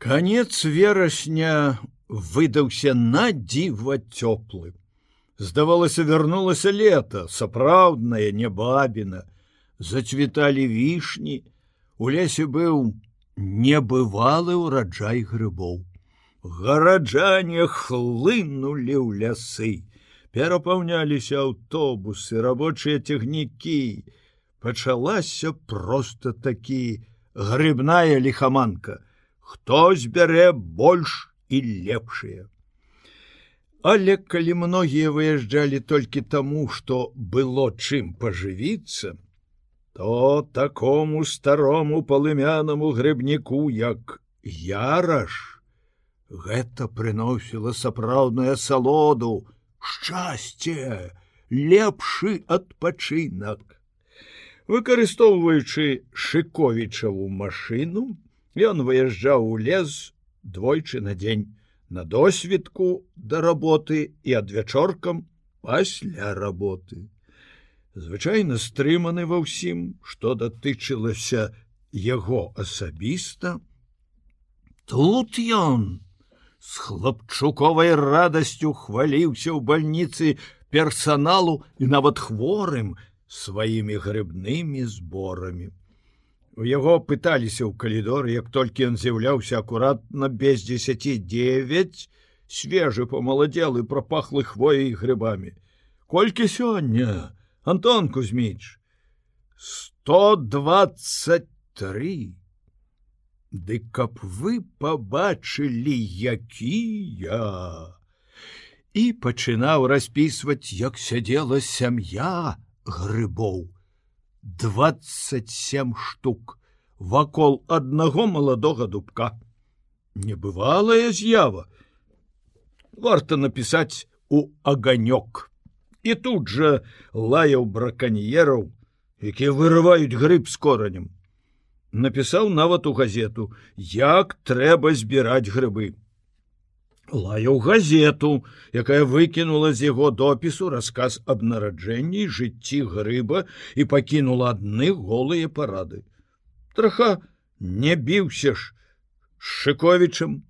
Канец верасня выдаўся на дзіва цёплы. Здавалася, вярнулася лета, сапраўдная небабіна, зацвіталі вішні, у лесе быў небывалы ўраджай грыбоў. Гараджане хлынулі ў лясы, перапаўняліся аўтобусы, рабочыя цягнікі, пачалася просто такі грыбная лихаманка хто збярэ больш і лепшыя. Але калі многія выязджалі толькі таму, што было чым пажывіцца, то такому старому палымянаму грыбніку, як яраш, гэта прыносіла сапраўдную салоду, шчасце, лепшы адпачынак. Выкарыстоўваючы шыковічаву машыну, Ён выязджаў у лес двойчы на дзень на досведку да работы і адвячоркам пасля работы. Звычайна стрыманы ва ўсім, што датычылася яго асабіста. Тут ён з хлапчуковай радасцю хваліўся ў бальніцы персаналу і нават хворым сваімі грыбнымі зборамі. У яго пыталіся ў калідор, як толькі ён з'яўляўся акуратна без 109 свежы помаладзелы пропахлы хвоей грыбамі. Колькі сёння Антон Кузьміч 123 Ды каб вы побачылі якія і пачынаў распісваць, як сядзела сям'я грыбоў. 27 штук вакол аднаго маладога дубка. Небывалая з'ява. Варта напісаць у аганёк. І тут жа лаяў браканьераў, якія вырываюць грыб з коранем. Напісаў нават у газету, як трэба збіраць грыбы лаяў газету, якая выкінула з яго допісу расказ аб нараджэнні жыцці грыба і пакінула адны голыя парады. Траха не біўся ж шыковічам,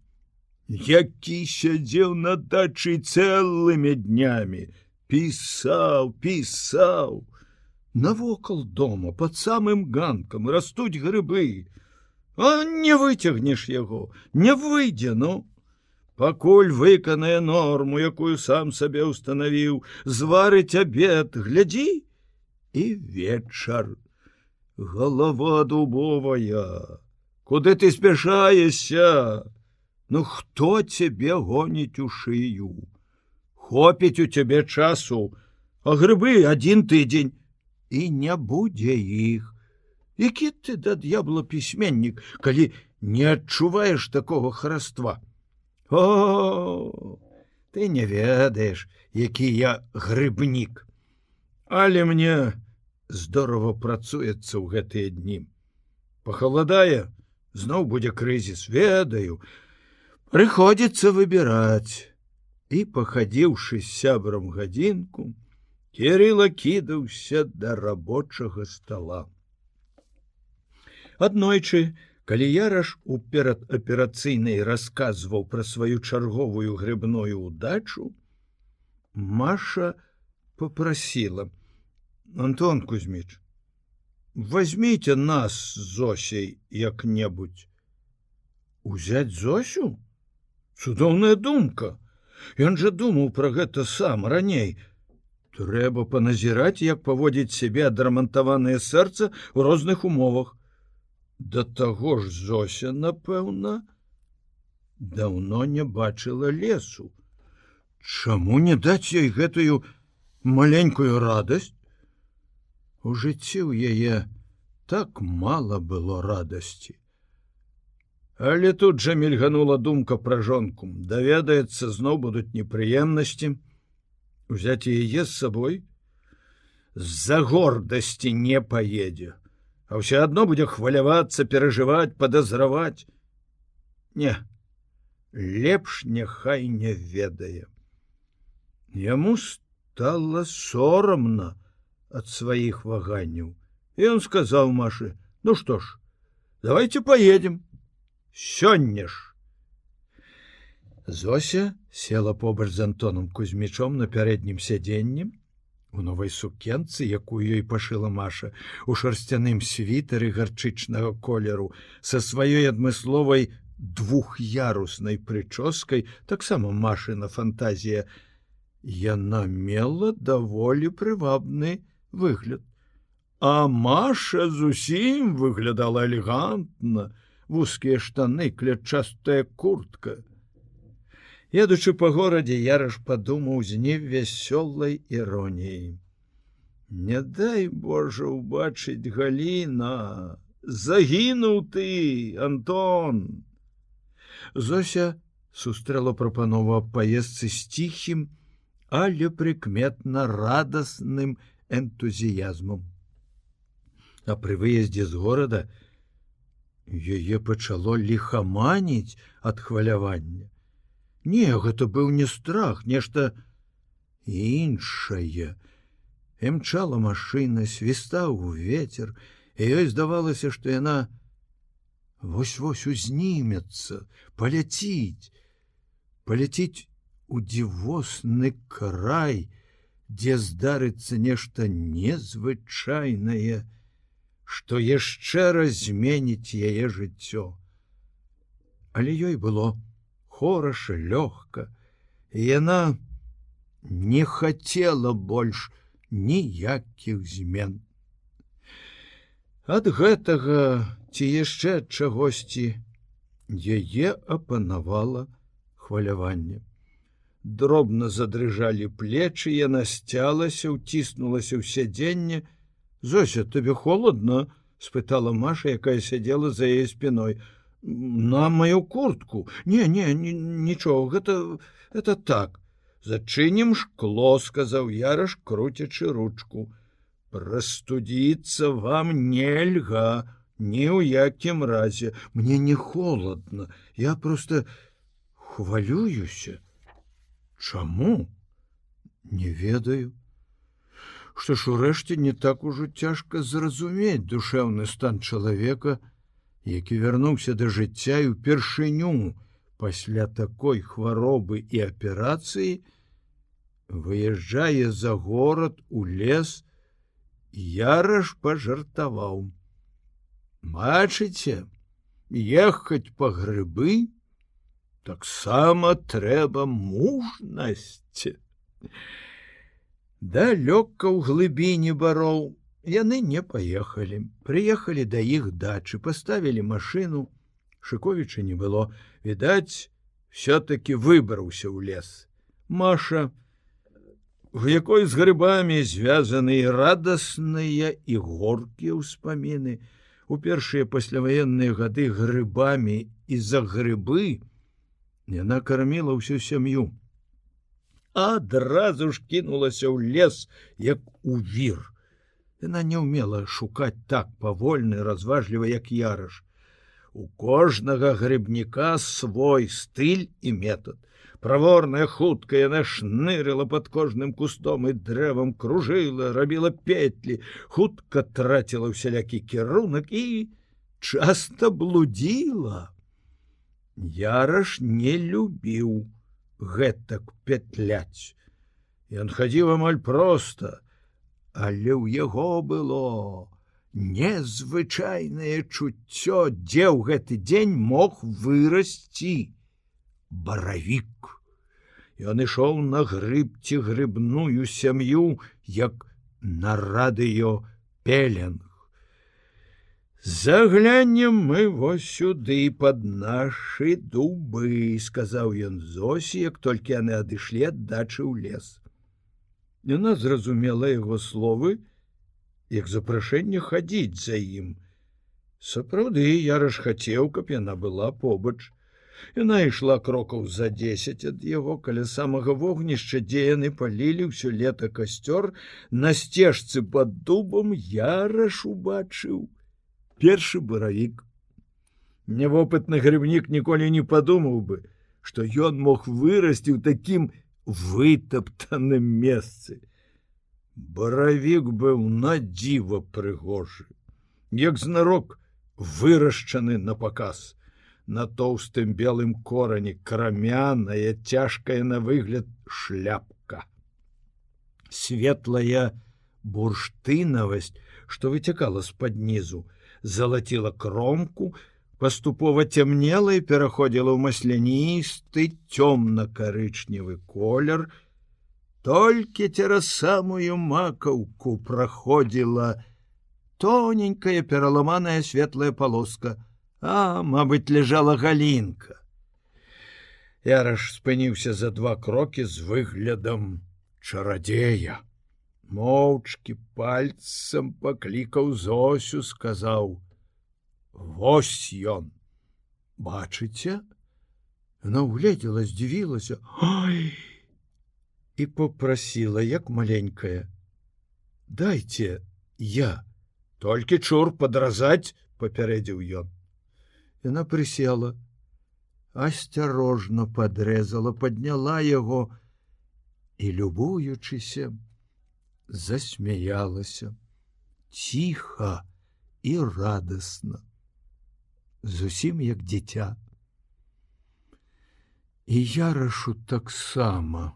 які сядзеў на дачы цэлымі днямі, пісаў, пісаў. Навокал дома под самым ганкам растуць грыбы, А не выцягнеш яго, не выйдзе, ну пакуль выканае норму, якую сам сабе установіў, зварыць абед, глядзі і вечар. Голова дубовая, куды ты спяшаешся? Ну хто цябе гоніць у шыю? Хопіць у цябе часу, а грыбы адзін тыдзень і не будзе іх. Які ты да д'ябла пісьменнік, калі не адчуваеш такого хараства? О, ты не ведаеш, які я грыбнік. Але мне здорово працуецца ў гэтыя дні. Пахаладае, зноў будзе крызіс, ведаю. Прыходзіцца выбіраць. І пахадзіўшы сябрам гадзінку, Кірыла кідаўся да рабочага стола. Аднойчы, калі яраш у перадаперацыйнай расказваў пра сваю чарговую грыбную удачу маша попрасила антон кузьміч возьмите нас зосей як-небудзь узять зосю? Цудоўная думка! Ён жа думаў пра гэта сам раней. Трэба паназіраць як паводзіць сябе адрамантаванае сэрца ў розных умовах Да таго ж Зося, напэўна, даўно не бачыла лесу. Чаму не даць ёй гэтую маленькую радасць? У жыцці ў яе так мала было радасці. Але тут жа мільганула думка пра жонку, даведаецца, зноў будуць непрыемнасці, узяць яе з сабой, з-за гордасці не паедзе а ўсё адно будзе хвалявацца перажываць подазраваць не лепш няхай не ведае яму стало сорамна ад сваіх ваганняў. І он сказаў машы ну что ж давайте поедем. Сёння ж Зося села побач з Антоном кузьмічом на пярэднім сядзеннем у новай сукенцы, якую ёй пашыла Маша у шарсцяным світары гарчычнага колеру са сваёй адмысловай двух'яруснай прычоскай таксама машына фантазія. Яна мела даволі прывабны выгляд. А маша зусім выглядала элегантна. Вузкія штаны клятчастая куртка едучы па горадзе яраш падумаў з невясёлай іроніяй. Не дай божа убачыць галіна загінуў ты антон! Зося сустрэла прапанову паездцы з ціхім але прыкметна радасным энтузіязмам. А пры выездзе з горада яе пачало ліхаманіць ад хвалявання не гэта быў не страх нешта іншае імчала машына свістаў у ветер і ёй здавалася што яна вось-вось узнімецца паляціць паляціць у дзівосны край дзе здарыцца нешта незвычайнае што яшчэ раз зменіць яе жыццё. Але ёй было хораша лёгка, яна не хацела больш ніякіх змен. Ад гэтага ці яшчэ чагосьці яе апанавала хваляванне. Дробна задрыжалі плечы, яна сцялася, уціснулася ў сядзенне, Зося тебе холодно спытала Маша, якая сядзела за яе спиной на мою куртку. Не не нічого гэта это так. Зачынім шкло сказаў яраш круцячы ручку. Прастудіцца вам нельга ні ў якім разе. Мне не холодно я просто хвалююся. Чаму не ведаю. Што ж урэшце не так ужо цяжка зразумець душэўны стан чалавека, які вярнуўся да жыцця і ўпершыню пасля такой хваробы і аперацыі, выязджае за горад у лес, яраш пажартаваў. Мачыце, ехаць па грыбы, таксама трэба мужнасць далёка ў глыбіні бароў яны не паехалі прыехалі да іх дачы паставілі машыну. Шыковіча не было. Відаць все-таки выбраўся ў лес. Маша в якой з грыбамі звязаны радасныя і горкія ўспаміны. У першыя пасляваенныя гады грыбамі і за грыбы яна карміла ўсю сям'ю. Адразу ж кінулася ў лес як у вір. Яна не ўмела шукаць так павольны разважліва як яраш. У кожнага грыбніка свой стыль і метод. Праворная хутка яна шнырыла под кожным кустом і дрэвам кружыла, рабіла петлі, хутка траціла ўсялякі кірунак і часто блудзіла. Яраш не любіў гэтак петляць. Ён хадзіў амаль проста, але ў яго было незвычайнае чуццё, дзе ў гэты дзень мог вырасці баравік. Ён ішоў на грыбці грыбную сям'ю, як на радыё пеленг. Заглянем мы вось сюды под нашы дубы, сказаў ён Зосі, як толькі яны адышлі ад дачы ў лес. Яна зразумела яго словы, як запрашэнне хадзіць за ім. Сапраўды я раш хацеў, каб яна была побач. Яна ішла крокаў за дзесяць ад яго каля самага вогнішча, дзе яны палілі ўсё лета касцёр, на сцежцы под дубам яраш убачыў першы баравік. Невопытны грыбнік ніколі не падумаў бы, што ён мог вырасці ў такім вытаптаным месцы. Баравік быў на дзіва прыгожы, як знарок вырашчаны на паказ. на тоўстым белым корані крамяная цяжкая на выгляд шляпка светлая бурштынавасць што выцякала з-пад нізу залаціла кромку паступова цямнела і пераходзіла ў масляністы цёмна-карычневы колер. Толькі цераз самую макаўку праходзіла тоненькая пераламаная светлая полоска. А мабыць ляжала галінка Яраш спыніўся за два крокі з выглядам чарадзея моўчкі пальцам паклікаў зосю сказаў Вось ён. Бачыце? Она угледзела здзівілася. І попрасіла як маленькая. Дайте я. Толькі чур падразаць папярэдзіў ён. Яна прысела, асцярожна падрэзала, падняла яго і, любуючыся, засмяялася, ціха і радасна, зусім як дзіця. І ярашу таксама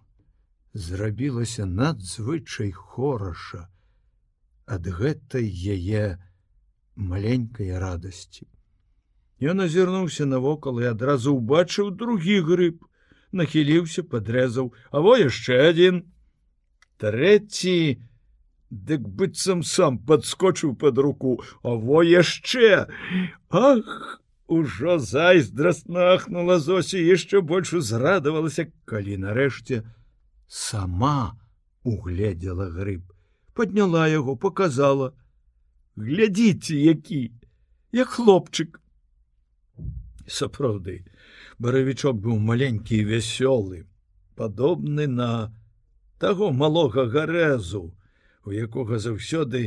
зрабілася надзвычай хораша ад гэтай яе маленькай радасці. Ён азірнуўся навокал і адразу ўбачыў другі грыб, нахіліўся, падрэзаў, а во яшчэ адзін. Трэці, дык быццам сам падскочыў пад руку, а во яшчэ. Ах, ужо зайздрастнахнула Зосі яшчэ больш узрадавалася, калі нарэшце сама угледзела грыб, подняла яго, показала: « Глядзіце, які, як хлопчык. Сапраўды баравічок быў маленькі і вясёлы падобны на таго малога гарэзу у якога заўсёды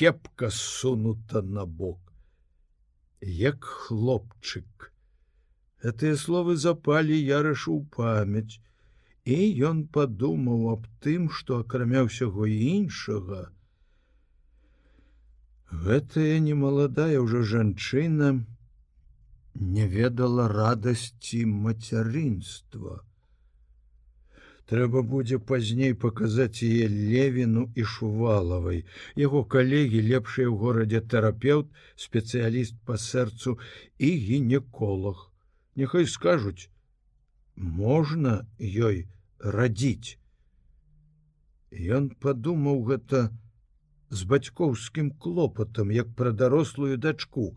кепка сунута на бок як хлопчык гэтыя словы запалі ярашу ў памяць і ён падумаў аб тым што акрамя ўсяго іншага гэтая немаладая ўжо жанчына не ведала радасці мацярынства. Трэба будзе пазней паказаць яе левіну і шувалавай. Яго калегі лепшыя ў горадзе тэрапеўт, спецыяліст па сэрцу і гінеколог. Няхай скажуць: можна ёй радзіць. Ён падумаў гэта з бацькоўскім клопатам, як пра дарослую дачку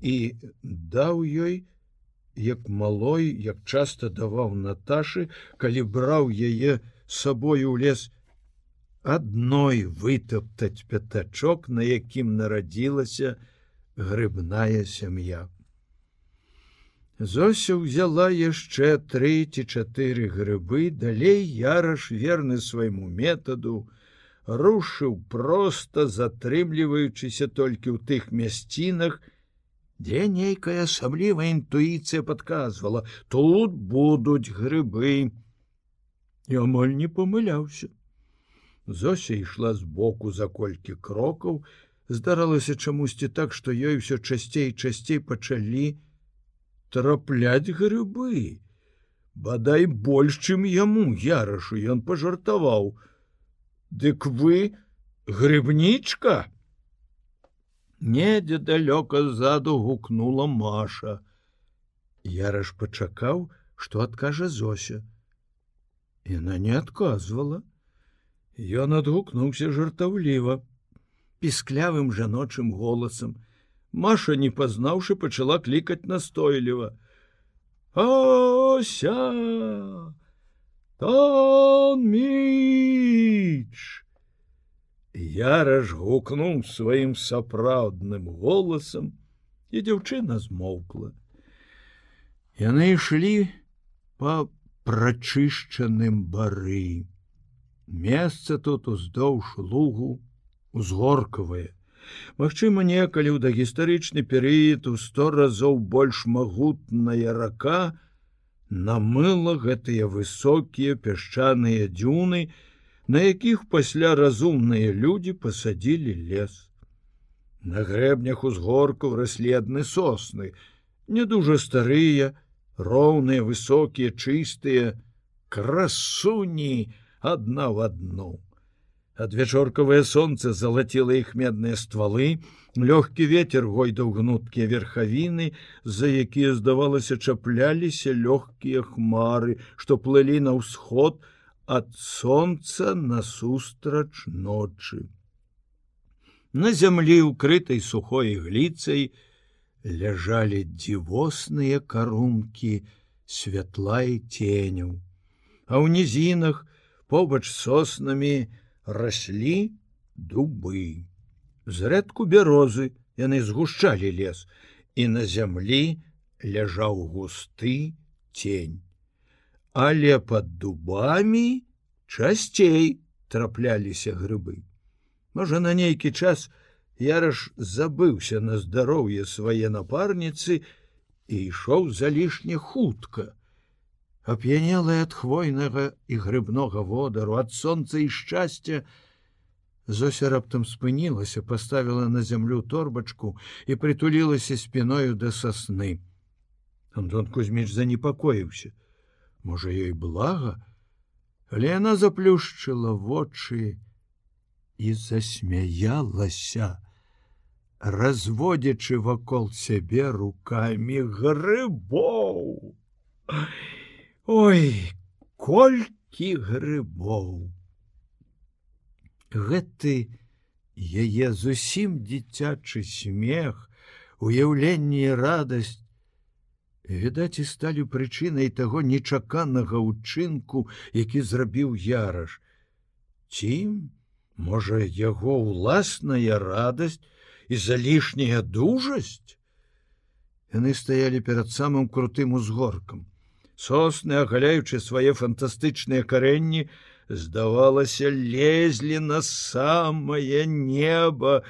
і даў ёй як малой як часта даваў Наташы калі браў яе сабою ў лес адной вытаптаць пятачок на якім нарадзілася грыбная сям'я. Зося ўзяла яшчэ тры ці чатыры грыбы далей яраш верны свайму метаду рушыў проста затрымліваючыся толькі ў тых мясцінах, дзе нейкая асаблівая інтуіцыя подказвала тут будуць грыбы і амаль не памыляўся. Зося ішла збоку за колькі крокаў здаралася чамусьці так што ёй усё часцей часцей пачалі трапляць грыбы. Бадай больш чым яму ярашу ён пажартаваў. Дык вы грыбнічка недзе далёка ззаду гукнула Маша. Яраш пачакаў, што адкажа Зося. Яна не адказвала. Ён адгукнуўся жартаўліва, пісклявым жаночым голасам. Маша, не пазнаўшы, пачала клікаць настойліва. Ося! Тон міч! Яраш гукнуў сваім сапраўдным голасам, і дзяўчына змоўкла. Яны ішлі па прачышчаным бары. Месца тут уздоўж лугу узгоркавае. Магчыма, некалі ў дагістарычны перыяд у сто разоў больш магутная рака намыла гэтыя высокія пясчаныя дзюны, на якіх пасля разумныя людзі пасадзілі лес. На грэбнях узгоркаў раслі адны сосны, не дужа старыя, роўныя, высокія, чыстыя, красуні адна в адну. Адвячоркавае сонце залаціла іх медныя ствалы, лёгкі ветер гойдаў гнуткія верхавіны, за якія, здавалася, чапляліся лёгкія хмары, што плылі на ўсход ад сонца насустрач ночы. На зямлі, укрытай сухой гліцай, ляжалі дзівосныя карункі святла і теню. А ў нізінах побач соснамі раслі дубы. Зрэдку бярозы яны згушчалі лес, і на зямлі ляжаў густы тень. Але под дубамі часцей трапляліся грыбы. Можа, на нейкі час яраш забыўся на здароўе свае напарніцы і ішоў залішне хутка. Ап'янелая ад хвойнага і грыбнога водару ад сонца і шчасця, Зося раптам спынілася, паставіла на зямлю торбачку і прытулілася спіною да сасны. Антон Кузьміч занепакоіўся. Можа, ёй блага, але яна заплюшчыла вочы і засмяялася, разводзячы вакол сябе руками грыбоў. Ой, колькі грыбоў! гэты яе зусім дзіцячы смех, уяўленне радасць, відаць і сталі прычынай таго нечаканага ўчынку, які зрабіў яраш. Ці, можа, яго ўласная радасць і залішняя дужасць? Яны стаялі перад самым крутым узгоркам. Сосны, агаляючы свае фантастычныя карэнні, здавалася лезлі на самое небо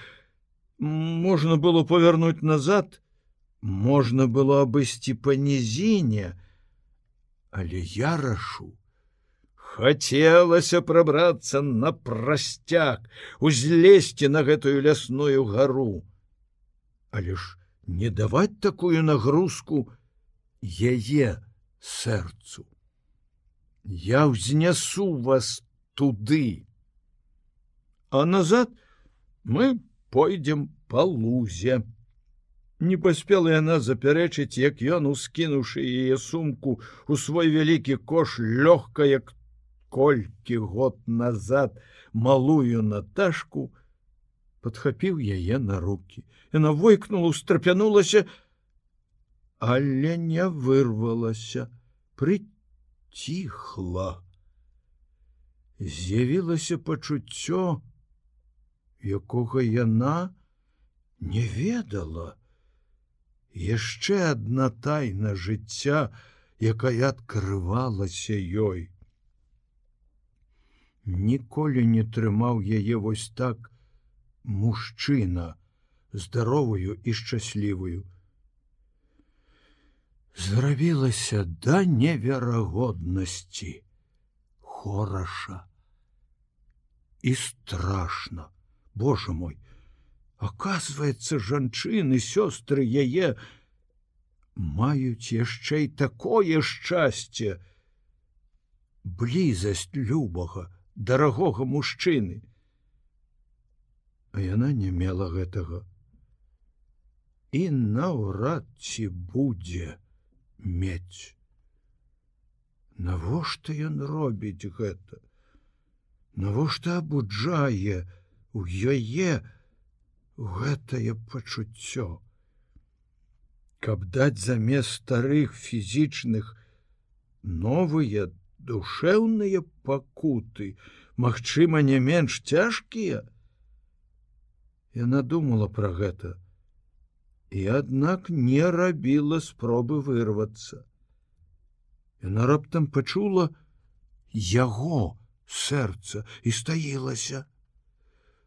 можно было повернуть назад можно было обысці по нізіне але ярашу хацелася прабрацца на прасцяг узлезці на гэтую лясную гару але ж не даваць такую нагрузку яе сэрцу. Я ўзнясу вас туды а назад мы пойдзем по лузе не паспела яна запярэчыць як ён ускінуўшы яе сумку у свой вялікі кош лёгка як колькі год назад малую наташку подхапіў яе на руки яна войкнула устрапянулася але не вырвалася прыйти ціхла. З'явілася пачуццё, якога яна не ведала. Яшчэ адна тайна жыцця, якая адкрывалася ёй. Ніколі не трымаў яе вось так мужчына, здаровую і шчаслівую зрабілася да неверагоднасці хораша і страшно Боже мой оказывается жанчыны сёстры яе маюць яшчэ і такое шчасце блізасць любага дарагога мужчыны а яна не мела гэтага і наўрад ці будзе мець. Навошта ён робіць гэта? Навошта абуджае у яе гэтае пачуццё? Каб даць замест старых фізічных новыя душэўныя пакуты, магчыма, не менш цяжкія. Яна думала пра гэта, і аднак не рабіла спробы вырвацца. Яна раптам пачула яго сэрца і стаілася.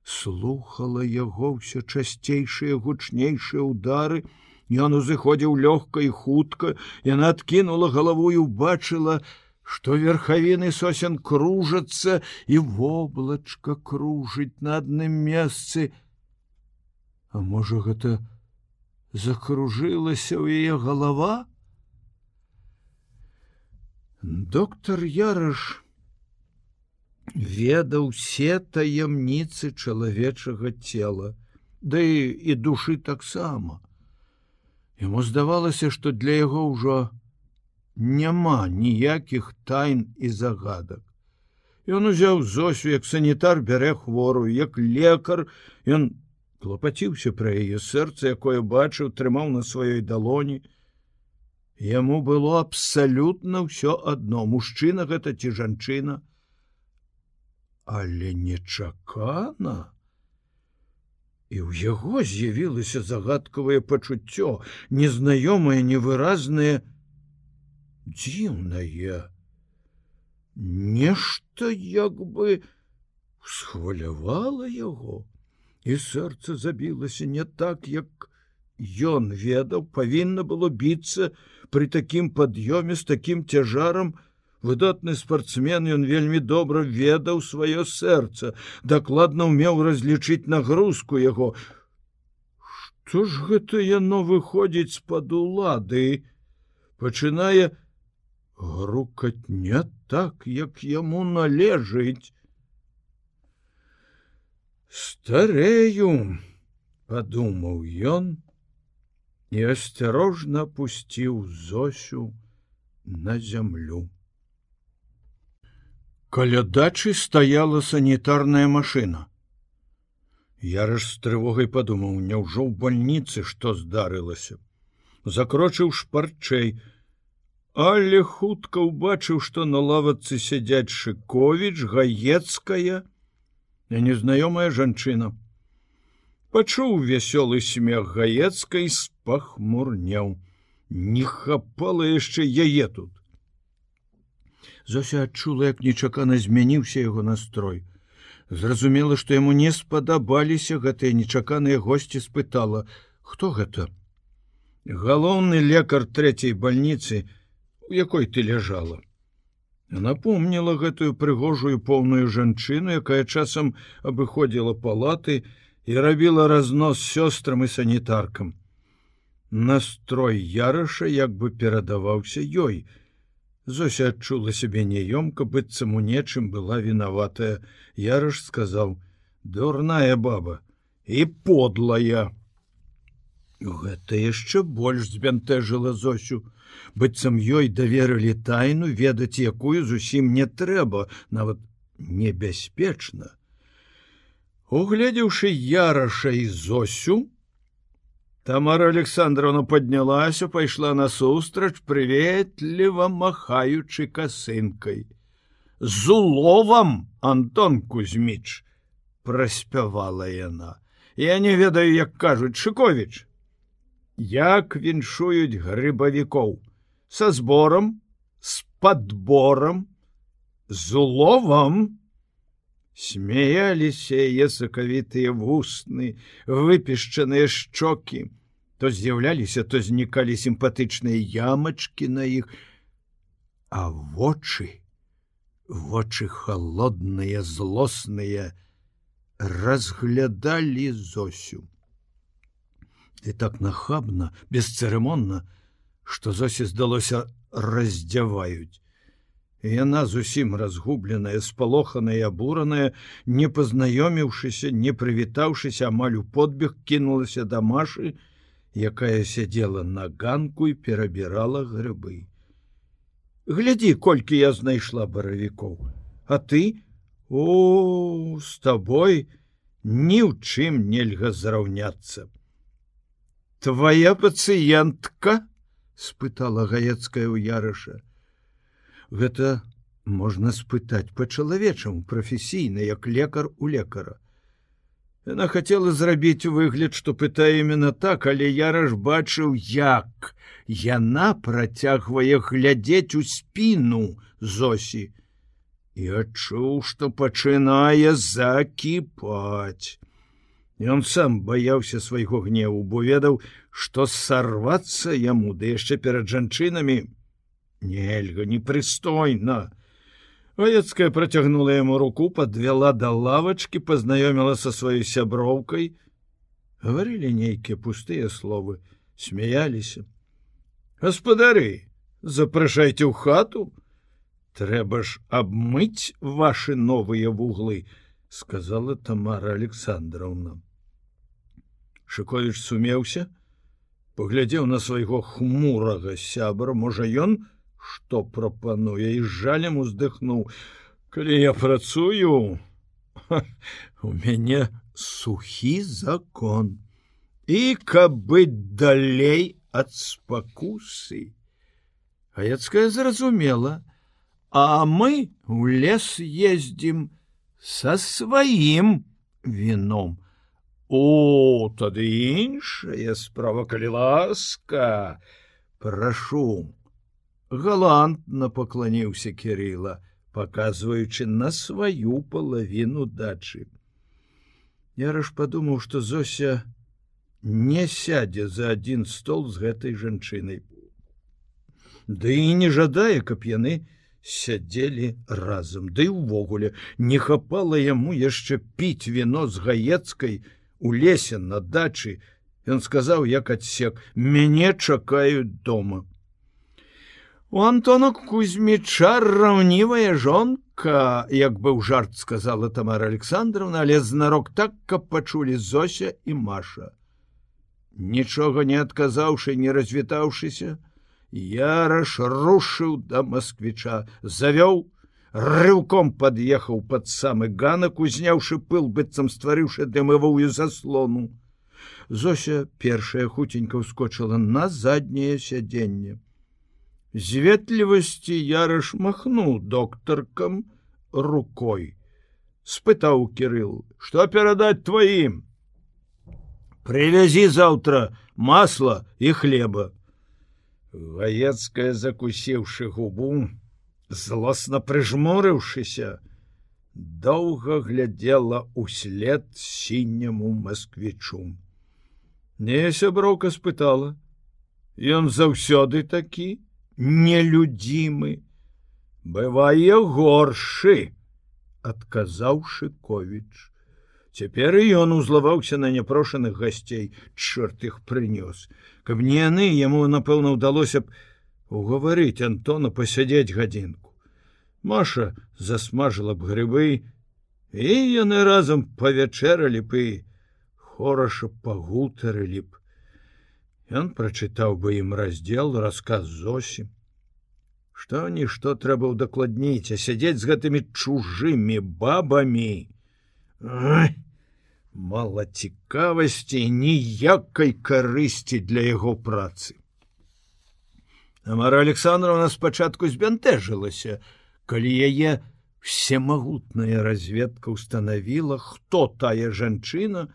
Слухала яго ўсё часцейшыя гучнейшыя удары, Ён узыходзіў лёгка і хутка, яна адкінула галаву і убачыла, што верхавіны сосен кружацца і воблачка кружыць на адным месцы. А можа гэта, закружылася ў яе галава? Доктор яраш ведаў все таямніцы чалавечага цела да і, і душы таксама. Яму здавалася што для яго ўжо няма ніякіх тайн і загадак. Ён узяў зосю як санітар бярэ хворую як лекар ён клопаціўся пра яе сэрца якое бачыў трымаў на сваёй далоні. Яму было абсалютна ўсё адно мужчына гэта ці жанчына але нечакана. І ў яго з'явілася загадкавае пачуццё незнаёмае невыразнае. Дзіўнае. Нешта як бы схвалявала яго і сэрца забілася не так як ён ведаў. Павінна было біцца при такім пад'ёме з такім цяжарам выдатны спартсмен ён вельмі добра ведаў сваё сэрца дакладна умеў разлічыць нагрузку яго. Что ж гэта яно выходзіць з-пад улады? Пачынае грукаць не так як яму належыць. Старею подумаў ён і асцярожна пусціў зосю на зямлю каля дачы стаяла санітарная машина яраш з трывогай падумаў няўжо ў больніцы што здарылася? Закрочыў шпарчэй. Але хутка ўбачыў што на лавацы сядзяць шыковіч гаецкая незнаёмая жанчына. Пачуў вясёлы смех гаецкай спахмурняў не хапала яшчэ яе тут Зося адчула як нечакана змяніўся яго настрой. Зразумела што яму не спадабаліся гэтыя нечаканыя госці спытала хто гэта? Галоўны лекар трэцяй больніцы не у якой ты ляжала? Напомніла гэтую прыгожую поўную жанчыну якая часам абыходзіла палаты і рабіла разнос сёстрам і санітаркам. Настрой яраша як бы перадаваўся ёй зося адчула сябе няёмка быццам у нечым была вінаватая. Яраш сказаў дурная баба і подлая гэта яшчэ больш збянтэжыла зосю. Быццам ёй даверылі тайну ведаць якую зусім не трэба нават небяспечна. Угледзеўшы яраша і зосю тамара александровна поднялася пайшла насустрач прыветліва махаючы касынкай з уловам антон кузьміч праспявала яна. Я не ведаю як кажуць шыкович як віншуюць грыбавікоў со сбором с подбором з уловом смеяліся яе сакавітыя вусны выпішчаныя шчокі. То з'яўляліся то знікалі сімпатычныя ямачки на іх. А вочы вочы холодныя злосныя разглядалі зосю. Ты так нахабна бесцырымонна што зосі здалося раздзяваюць. Яна зусім разгубленая, спалоханая, абураная, не пазнаёміўшыся, не прывітаўшыся амаль у подбег кінулася да машы, якая сядзела на ганку і перабірала грыбы. Глядзі, колькі я знайшла баравікоў, А ты о с табой ні ў чым нельга зраўняцца. Твая пацыентка, спытала гаецкая ў ярыша гэта можна спытаць по-чалавечаму прафесійна як лекар у лекара. Яна хацела зрабіць выгляд што пытае именно так але яраш бачыў як яна працягвае глядзець у спіну зосі і адчуў што пачынае закіпаць. Ён сам баяўся свайго гневу, бо ведаў, што сарвацца яму ды яшчэ перад жанчынамі нельга непрыстойна. Ваяцкая працягнула яму руку, подвяла да лавачкі, пазнаёміла са сваёй сяброўкай. Гаварылі нейкія пустыя словы. смяяліся гаспадары запрашайце ў хату трэба ж абмыць ваши новыя вуглы сказала тамара александровна шыкович сумеўся паглядзеў на свайго хмурага сябра можа ён што прапануе і жалем уздыхнуў калі я працую у мяне сухі закон. І каб быць далей ад спакусы Аяцкая зразумела а мы у лес ездзім со сваім віном о тады іншая справа калі ласка прашу галантна пакланіўся кирилла показваючы на сваю палавіну дачы. Яраш падумаў что зося не сядзе за один стол з гэтай жанчынай. Да і не жадае каб яны сядзелі разам. Ды да увогуле не хапала яму яшчэ піць віно з гаецкай у лесе на дачы. Ён сказаў як адсек мяне чакаюць дома У Антона Кузьміча раўнівая жонка, як быў жарт сказала Тамара Александровна, але знарок так, каб пачулі Зося і Маша. Нічога не адказаўшы, не развітаўшыся, Яраш рушыў да москвіча, завёў, рыўком пад'ехаў пад самы ганак, узняўшы пыл быццам стварыўшы дымавую заслону. Зося першая хуценька ўскочыла на задняе сядзенне з ветлівасці ярыш махнуў доктаркам рукой. Спытаў кирилл. Что перадаць тваім привязі завтра масла і хлеба гаецкая закусіўшы губу злосна прыжмурыўшыся доўга глядела услед сіняму москвічу не сяброўка спытала. Ён заўсёды такі нелюдзімы бывае горшы адказаў шыковіч цяпер ён узлаваўся на няпрошаных гасцей чорт іх прынёс. Каб не яны яму напэўна ўдалося б угаварыць антона пасядзець гадзінку. Маша засмажыла б грыбы і яны разам павячэралі б і хораша пагутарылі б Ён прачытаў бы ім раздзел рассказ зосім. Што нішто трэба ўдакладніць, а сядзець з гэтымі чужымі бабамі. Ай! Мала цікавасці ніякай карысці для яго працы. Амара Александровна спачатку збянтэжылася, калі яе всемагутная разведка установіла, хто тая жанчына,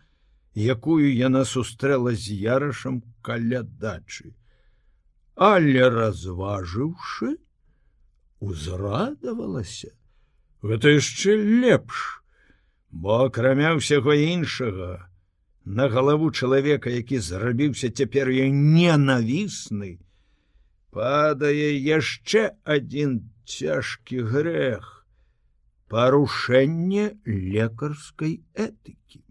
якую яна сустрэла з ярашам каля дачы. Але разважыўшы, узрадавалася, гэта яшчэ лепш, бо акрамя ўсяго іншага, на галаву чалавека, які зрабіўся цяпер я ненавісны, падае яшчэ адзін цяжкі грэх, парушэнне лекарскай этыкі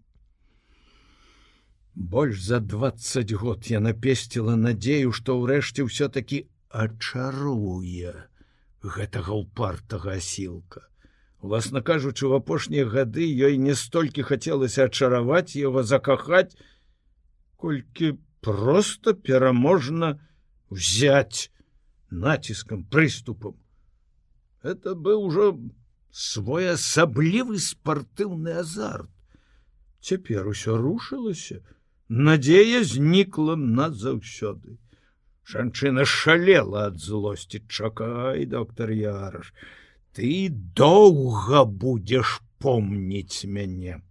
больш за двадцать год я напесціла надзею што ўрэшце ўсё-таки ачаруе гэтага упартага асілка. Уласна кажучы у апошнія гады ёй не столькі хацелася ачараваць его закахаць колькі просто пераможна взять націскам прыступам. Это быў ужо своеасаблівы спартыўны азарт. Цяпер усё рушылася надзея знікла назаўсёды жанчына шалела ад злосці. Чакай доктор яраш ты доўга будзеш помніць мяне.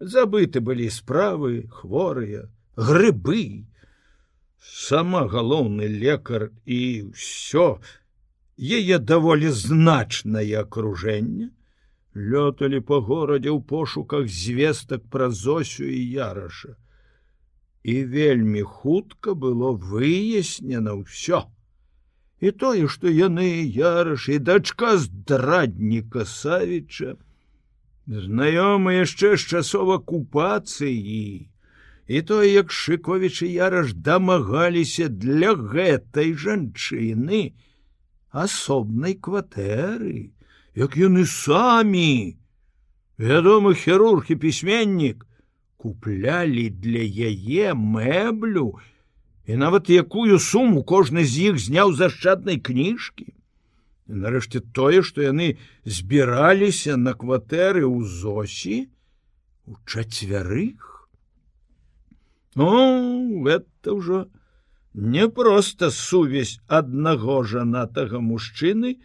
Забыты былі справы хворыя грыбы. Сама галоўны лекар і ўсё. Яе даволі значнае акружэнне. Лёталі по горадзе ў пошуках звестак пра зосю і яраша і вельмі хутка было выяснена ўсё. І тое, што яны яраш і дачка здрадніка Савіча, знаёмы яшчэ з часов акупацыі, і тое як шыковіч і яраш дамагаліся для гэтай жанчыны асобнай кватэры як яны самі вядомы хірург і пісьменнік куплялі для яе мэблю. І нават якую суму кожны з іх зняў зашчаднай кніжкі. Нарэшце тое што яны збіраліся на кватэры ў зосі у чацвярых. Ну это ўжо не проста сувязь аднаго жанатага мужчыны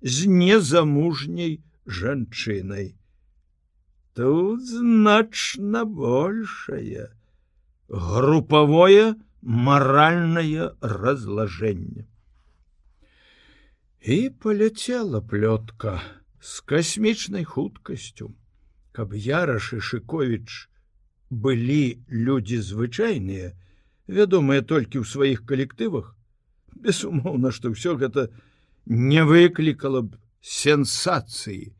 з незамужняй жанчынай. Тут значна большая групавое маральнае разлажэнне. І паляцела плётка з касмічнай хуткасцю, каб Яраш і Шковіч, былі людзі звычайныя, вядомыя толькі ў сваіх калектывах, безумоўна, што ўсё гэта не выклікала б сенсацыі.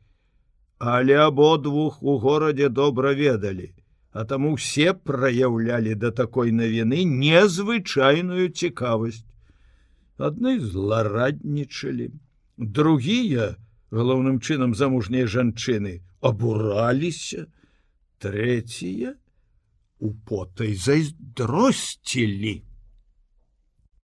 Але абодвух у горадзе добра ведалі, а таму все праяўлялі да такой навіны незвычайную цікавасць. Адны злараднічалі, другія, галоўным чынам замужнія жанчыны, абураліся, трэція, у потай зайздросцілі.